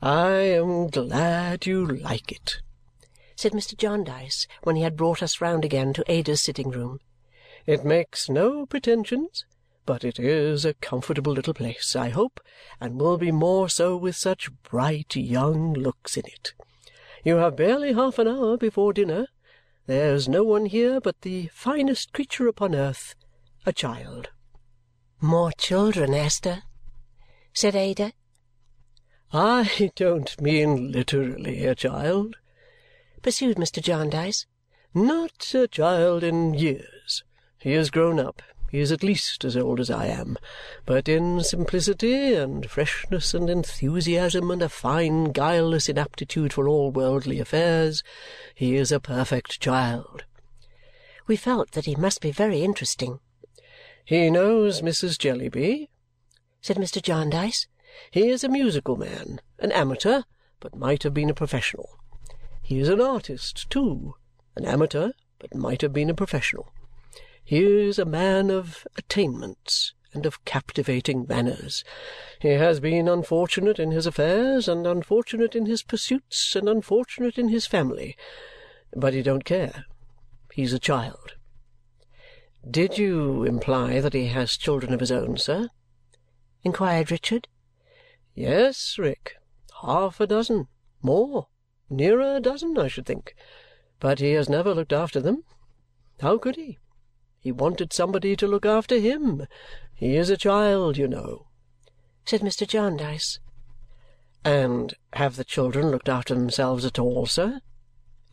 I am glad you like it, said Mr. Jarndyce when he had brought us round again to Ada's sitting-room. It makes no pretensions, but it is a comfortable little place, I hope, and will be more so with such bright young looks in it. You have barely half an hour before dinner. There's no one here but the finest creature upon earth, a child. More children, Esther, said Ada. I don't mean literally a child, pursued Mr. Jarndyce. Not a child in years. He is grown up. He is at least as old as I am. But in simplicity, and freshness, and enthusiasm, and a fine guileless inaptitude for all worldly affairs, he is a perfect child. We felt that he must be very interesting. He knows Mrs. Jellyby, said Mr. Jarndyce. He is a musical man, an amateur, but might have been a professional. He is an artist, too, an amateur, but might have been a professional. He is a man of attainments and of captivating manners. He has been unfortunate in his affairs, and unfortunate in his pursuits, and unfortunate in his family. But he don't care. He's a child. Did you imply that he has children of his own, sir? inquired Richard. Yes, Rick. Half a dozen. More. Nearer a dozen, I should think. But he has never looked after them. How could he? He wanted somebody to look after him. He is a child, you know," said Mr. Jarndyce. "And have the children looked after themselves at all, sir?"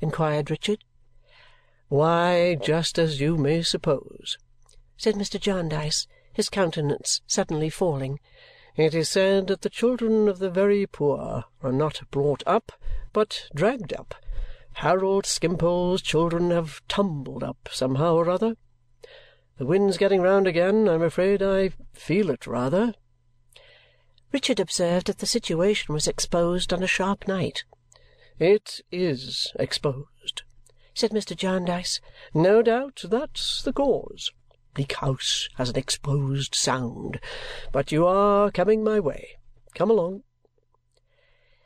inquired Richard. "Why, just as you may suppose," said Mr. Jarndyce, his countenance suddenly falling. "It is said that the children of the very poor are not brought up, but dragged up. Harold Skimpole's children have tumbled up somehow or other. The wind's getting round again. I'm afraid I feel it rather." Richard observed that the situation was exposed on a sharp night. "It is exposed," said Mr. Jarndyce. "No doubt that's the cause. Bleak House has an exposed sound. But you are coming my way. Come along."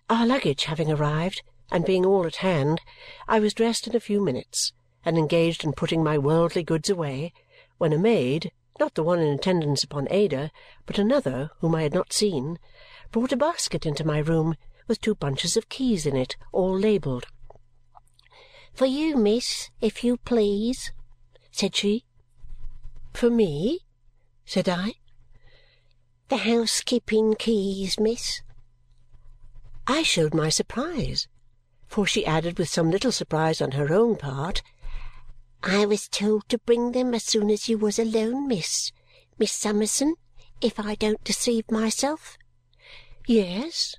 Our luggage having arrived, and being all at hand, I was dressed in a few minutes and engaged in putting my worldly goods away when a maid, not the one in attendance upon Ada, but another whom I had not seen, brought a basket into my room with two bunches of keys in it, all labelled. "For you, miss, if you please," said she. "For me?" said I. "The housekeeping keys, miss." I showed my surprise, for she added with some little surprise on her own part. I was told to bring them as soon as you was alone, miss. Miss Summerson, if I don't deceive myself." "Yes,"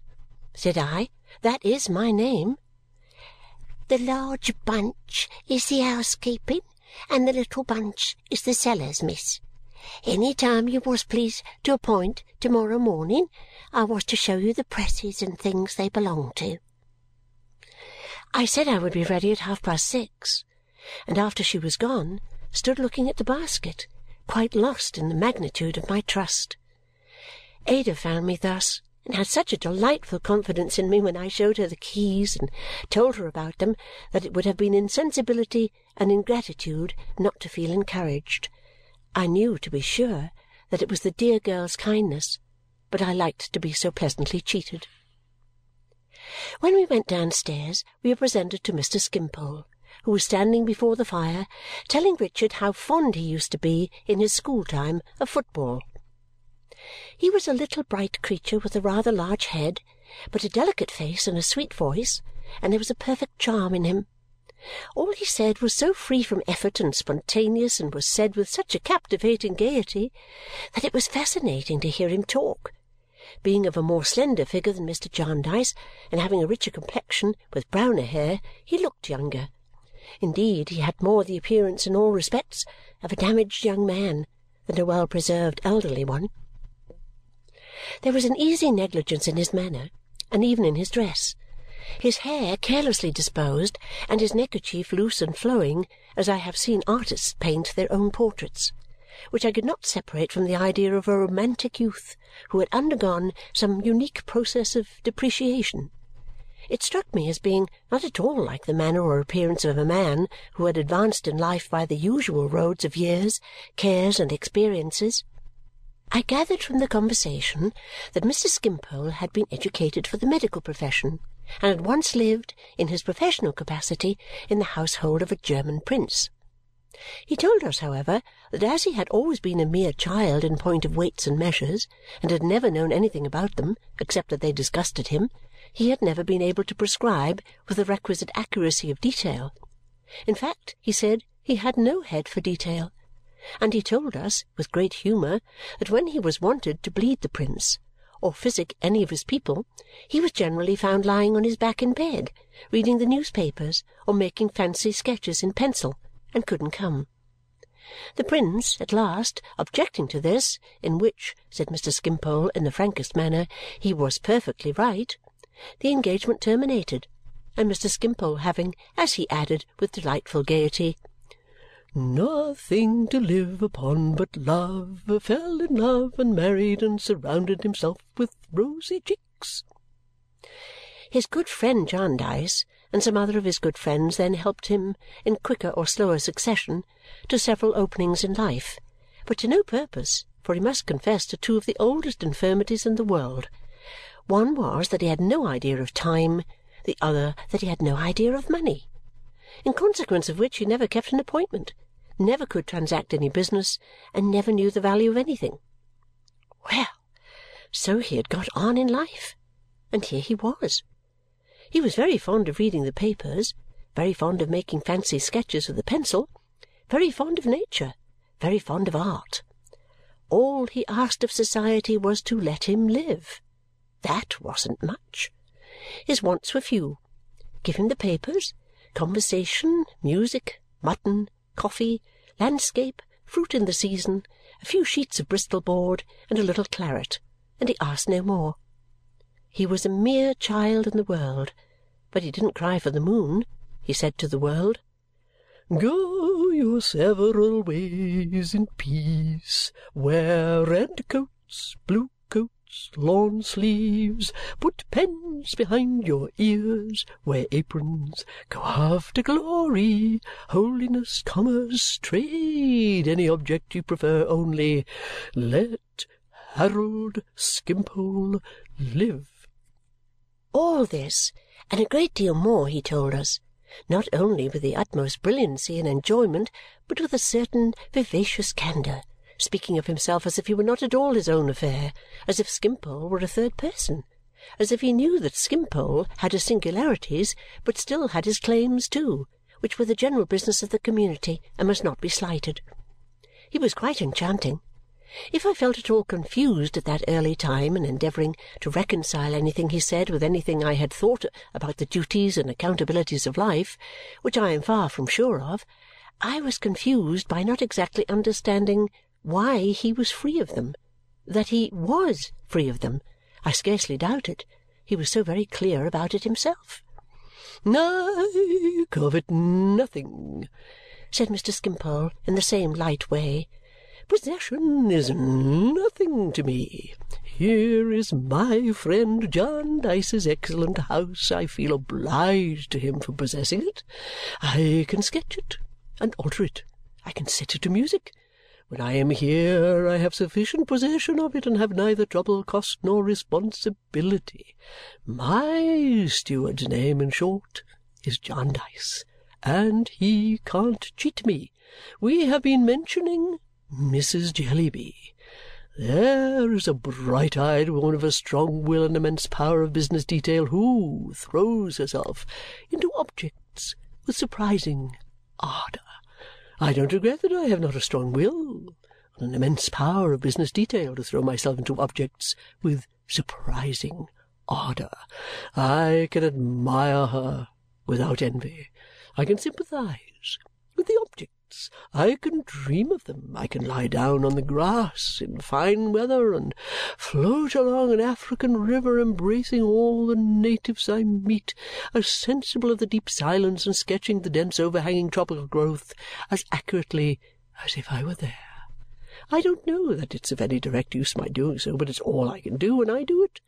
said I. "That is my name." "The large bunch is the housekeeping, and the little bunch is the cellars, miss. Any time you was pleased to appoint to morrow morning, I was to show you the presses and things they belong to." I said I would be ready at half-past six and after she was gone, stood looking at the basket, quite lost in the magnitude of my trust. Ada found me thus and had such a delightful confidence in me when I showed her the keys and told her about them that it would have been insensibility and ingratitude not to feel encouraged. I knew, to be sure, that it was the dear girl's kindness, but I liked to be so pleasantly cheated. When we went downstairs, we were presented to Mr. Skimpole who was standing before the fire telling Richard how fond he used to be in his school-time of football. He was a little bright creature with a rather large head, but a delicate face and a sweet voice, and there was a perfect charm in him. All he said was so free from effort and spontaneous and was said with such a captivating gaiety that it was fascinating to hear him talk. Being of a more slender figure than Mr. Jarndyce and having a richer complexion with browner hair, he looked younger Indeed, he had more the appearance in all respects of a damaged young man than a well preserved elderly one. There was an easy negligence in his manner, and even in his dress. His hair carelessly disposed, and his neckerchief loose and flowing, as I have seen artists paint their own portraits. which I could not separate from the idea of a romantic youth who had undergone some unique process of depreciation. It struck me as being not at all like the manner or appearance of a man who had advanced in life by the usual roads of years, cares, and experiences. I gathered from the conversation that Mr. Skimpole had been educated for the medical profession and had once lived, in his professional capacity, in the household of a German prince. He told us, however, that as he had always been a mere child in point of weights and measures and had never known anything about them except that they disgusted him, he had never been able to prescribe with the requisite accuracy of detail. In fact, he said, he had no head for detail and he told us, with great humour, that when he was wanted to bleed the prince or physic any of his people, he was generally found lying on his back in bed, reading the newspapers or making fancy sketches in pencil, and couldn't come. The prince, at last, objecting to this, in which, said Mr. Skimpole in the frankest manner, he was perfectly right, the engagement terminated, and Mr. Skimpole having, as he added with delightful gaiety, nothing to live upon but love, fell in love and married and surrounded himself with rosy cheeks. His good friend Jarndyce and some other of his good friends then helped him, in quicker or slower succession, to several openings in life, but to no purpose, for he must confess to two of the oldest infirmities in the world. One was that he had no idea of time, the other that he had no idea of money in consequence of which he never kept an appointment, never could transact any business, and never knew the value of anything. Well, so he had got on in life, and here he was. He was very fond of reading the papers, very fond of making fancy sketches with a pencil, very fond of nature, very fond of art. All he asked of society was to let him live. That wasn't much. His wants were few. Give him the papers, conversation, music, mutton, coffee, landscape, fruit in the season, a few sheets of Bristol board, and a little claret, and he asked no more. He was a mere child in the world, but he didn't cry for the moon, he said to the world. Go your several ways in peace, wear red coats, blue lawn sleeves, put pens behind your ears, wear aprons, go after glory, holiness, commerce, trade, any object you prefer, only let Harold Skimpole live. All this, and a great deal more, he told us, not only with the utmost brilliancy and enjoyment, but with a certain vivacious candour speaking of himself as if he were not at all his own affair, as if Skimpole were a third person, as if he knew that Skimpole had his singularities but still had his claims too, which were the general business of the community and must not be slighted. He was quite enchanting. If I felt at all confused at that early time in endeavouring to reconcile anything he said with anything I had thought about the duties and accountabilities of life, which I am far from sure of, I was confused by not exactly understanding why he was free of them. That he WAS free of them, I scarcely doubted. He was so very clear about it himself. "I covet nothing," said Mr. Skimpole in the same light way. "Possession is nothing to me. Here is my friend Jarndyce's excellent house. I feel obliged to him for possessing it. I can sketch it and alter it. I can set it to music. When I am here, I have sufficient possession of it and have neither trouble, cost, nor responsibility. My steward's name, in short, is Jarndyce, and he can't cheat me. We have been mentioning Mrs. Jellyby. There is a bright-eyed woman of a strong will and immense power of business detail who throws herself into objects with surprising ardour. I don't regret that I have not a strong will and an immense power of business detail to throw myself into objects with surprising ardour. I can admire her without envy. I can sympathize with the object I can dream of them. I can lie down on the grass in fine weather and float along an African river embracing all the natives I meet, as sensible of the deep silence and sketching the dense overhanging tropical growth as accurately as if I were there. I don't know that it's of any direct use my doing so, but it's all I can do, and I do it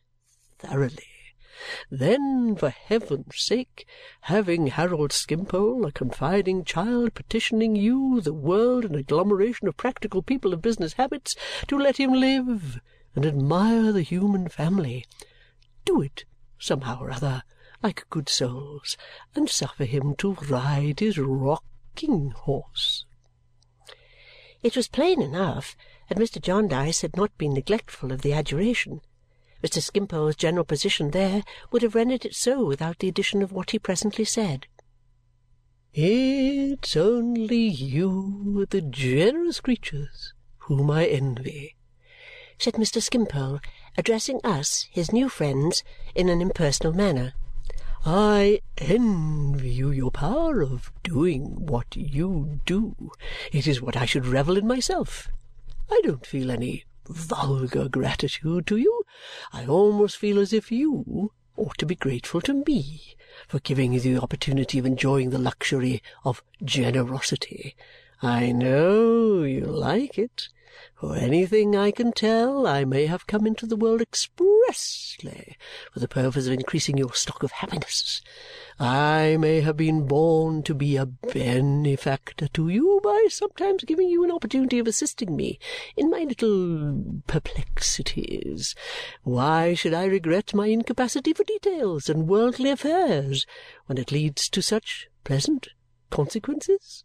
thoroughly. Then, for heaven's sake, having Harold Skimpole, a confiding child, petitioning you, the world, an agglomeration of practical people of business habits, to let him live and admire the human family, do it somehow or other, like good souls, and suffer him to ride his rocking horse. It was plain enough that Mr. Jarndyce had not been neglectful of the adjuration. Mr. Skimpole's general position there would have rendered it so without the addition of what he presently said. It's only you, the generous creatures, whom I envy, said Mr. Skimpole, addressing us, his new friends, in an impersonal manner. I envy you your power of doing what you do. It is what I should revel in myself. I don't feel any vulgar gratitude to you. I almost feel as if you ought to be grateful to me for giving you the opportunity of enjoying the luxury of generosity. I know you like it. For anything I can tell, I may have come into the world expressly for the purpose of increasing your stock of happiness. I may have been born to be a benefactor to you by sometimes giving you an opportunity of assisting me in my little perplexities. Why should I regret my incapacity for details and worldly affairs when it leads to such pleasant consequences?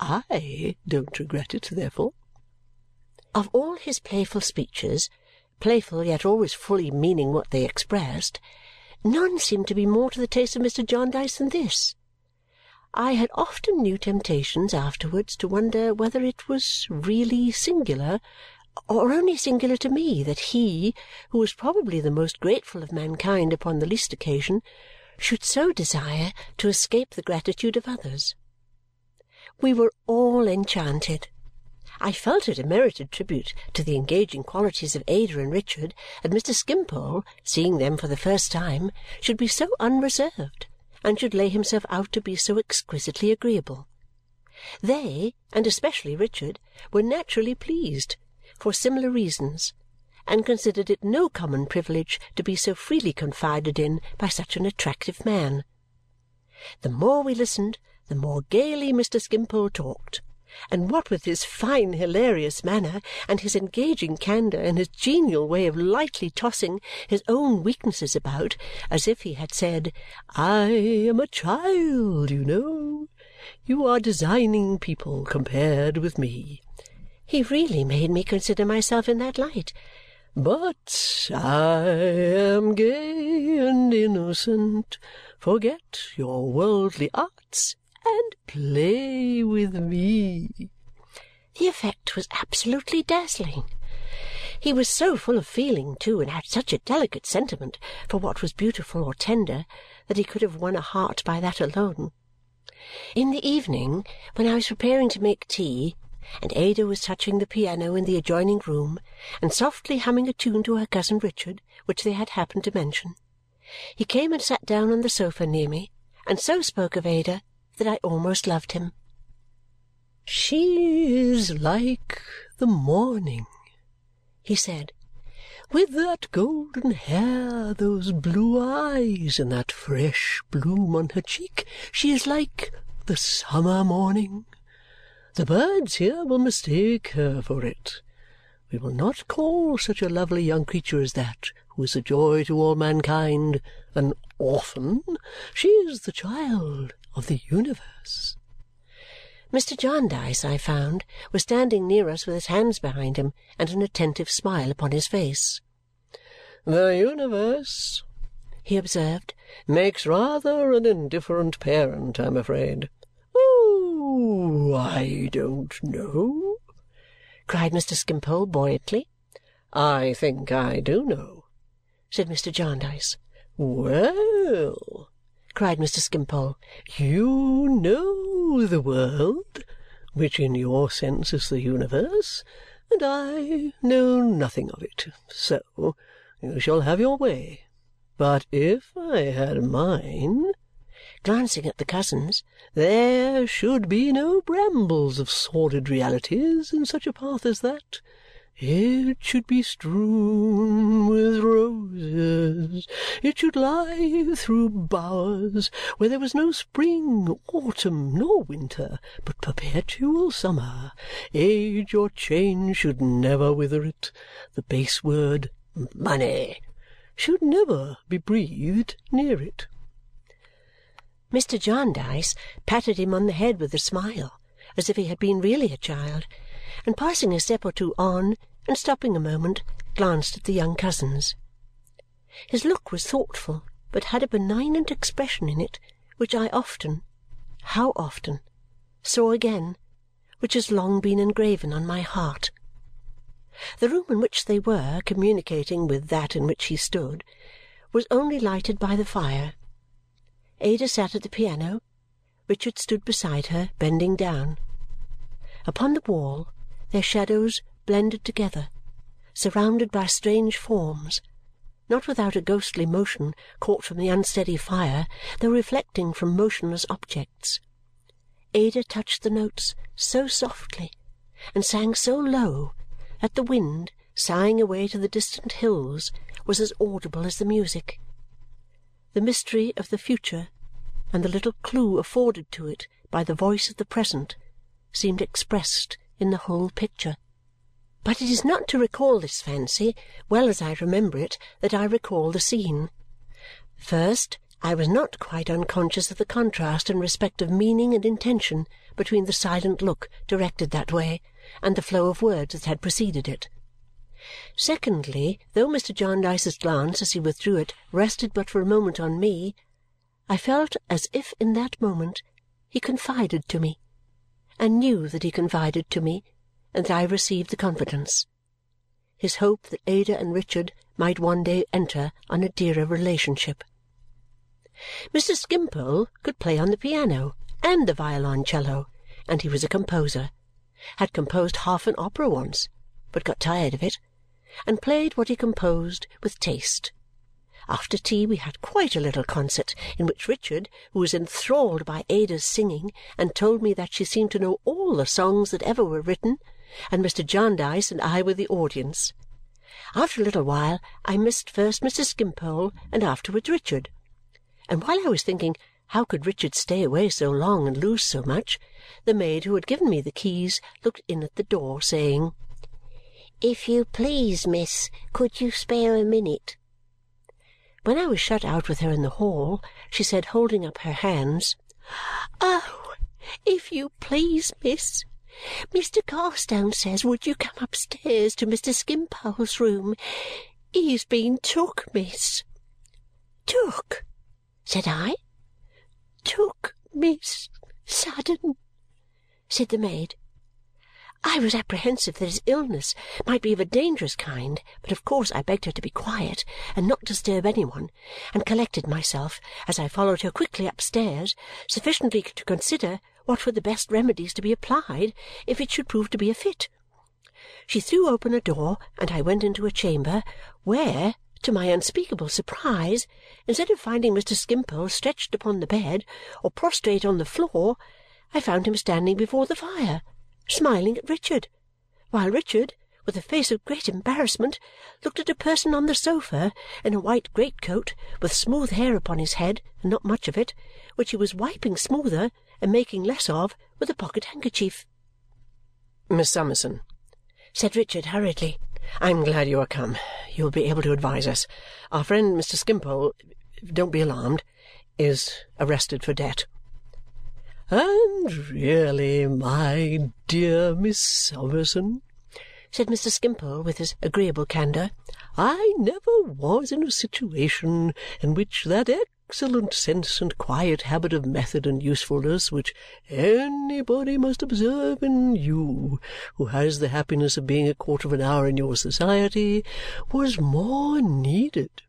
I don't regret it, therefore. Of all his playful speeches, playful yet always fully meaning what they expressed, none seemed to be more to the taste of Mr. Jarndyce than this. I had often new temptations afterwards to wonder whether it was really singular, or only singular to me, that he, who was probably the most grateful of mankind upon the least occasion, should so desire to escape the gratitude of others. We were all enchanted I felt it a merited tribute to the engaging qualities of Ada and Richard that Mr. Skimpole, seeing them for the first time, should be so unreserved and should lay himself out to be so exquisitely agreeable. They, and especially Richard, were naturally pleased, for similar reasons, and considered it no common privilege to be so freely confided in by such an attractive man. The more we listened, the more gaily Mr. Skimpole talked and what with his fine hilarious manner, and his engaging candour, and his genial way of lightly tossing his own weaknesses about, as if he had said, I am a child, you know. You are designing people compared with me. He really made me consider myself in that light. But I am gay and innocent. Forget your worldly arts and play with me. The effect was absolutely dazzling. He was so full of feeling, too, and had such a delicate sentiment for what was beautiful or tender that he could have won a heart by that alone. In the evening, when I was preparing to make tea, and Ada was touching the piano in the adjoining room and softly humming a tune to her cousin Richard, which they had happened to mention, he came and sat down on the sofa near me, and so spoke of Ada that I almost loved him. "She is like the morning," he said. "With that golden hair, those blue eyes, and that fresh bloom on her cheek, she is like the summer morning. The birds here will mistake her for it. We will not call such a lovely young creature as that, who is a joy to all mankind, an orphan. She is the child of the universe. Mr. Jarndyce, I found, was standing near us with his hands behind him and an attentive smile upon his face. The universe, he observed, makes rather an indifferent parent, I'm afraid. Oh, I don't know, cried Mr. Skimpole buoyantly. I think I do know, said Mr. Jarndyce. Well, cried Mr. Skimpole. You know the world, which in your sense is the universe, and I know nothing of it. So you shall have your way. But if I had mine, glancing at the cousins, "there should be no brambles of sordid realities in such a path as that. It should be strewn with roses. It should lie through bowers where there was no spring, autumn, nor winter, but perpetual summer. Age or change should never wither it. The base word, money, should never be breathed near it." Mr. Jarndyce patted him on the head with a smile, as if he had been really a child, and passing a step or two on, and stopping a moment, glanced at the young cousins. His look was thoughtful, but had a benignant expression in it which I often how often saw again, which has long been engraven on my heart. The room in which they were communicating with that in which he stood was only lighted by the fire. Ada sat at the piano. Richard stood beside her, bending down. Upon the wall their shadows blended together, surrounded by strange forms, not without a ghostly motion caught from the unsteady fire, though reflecting from motionless objects. Ada touched the notes so softly and sang so low that the wind, sighing away to the distant hills, was as audible as the music. The mystery of the future and the little clue afforded to it by the voice of the present seemed expressed in the whole picture. But it is not to recall this fancy, well as I remember it, that I recall the scene. First, I was not quite unconscious of the contrast in respect of meaning and intention between the silent look directed that way and the flow of words that had preceded it. Secondly, though Mr. Jarndyce's glance as he withdrew it rested but for a moment on me, I felt as if in that moment he confided to me, and knew that he confided to me and that I received the confidence. His hope that Ada and Richard might one day enter on a dearer relationship. Mr. Skimpole could play on the piano and the violoncello, and he was a composer. Had composed half an opera once, but got tired of it, and played what he composed with taste after tea we had quite a little concert in which Richard, who was enthralled by Ada's singing and told me that she seemed to know all the songs that ever were written, and Mr. Jarndyce and I were the audience. After a little while I missed first Mr. Skimpole and afterwards Richard. And while I was thinking how could Richard stay away so long and lose so much, the maid who had given me the keys looked in at the door, saying, "If you please, miss, could you spare a minute?" When I was shut out with her in the hall, she said, holding up her hands, "Oh, if you please, miss, Mr. Carstone says would you come upstairs to Mr. Skimpole's room. He's been took, miss." "Took?" said I. "Took, miss, sudden," said the maid. I was apprehensive that his illness might be of a dangerous kind, but of course I begged her to be quiet and not disturb any one, and collected myself, as I followed her quickly upstairs, sufficiently to consider what were the best remedies to be applied if it should prove to be a fit. She threw open a door, and I went into a chamber where, to my unspeakable surprise, instead of finding Mr. Skimpole stretched upon the bed or prostrate on the floor, I found him standing before the fire smiling at Richard, while Richard, with a face of great embarrassment, looked at a person on the sofa in a white great-coat with smooth hair upon his head and not much of it, which he was wiping smoother and making less of with a pocket-handkerchief. "Miss Summerson," said Richard hurriedly, "I am glad you are come. You will be able to advise us. Our friend Mr. Skimpole don't be alarmed is arrested for debt. "And really, my dear Miss Summerson," said Mr. Skimpole with his agreeable candour, "I never was in a situation in which that excellent sense and quiet habit of method and usefulness which anybody must observe in you who has the happiness of being a quarter of an hour in your society was more needed.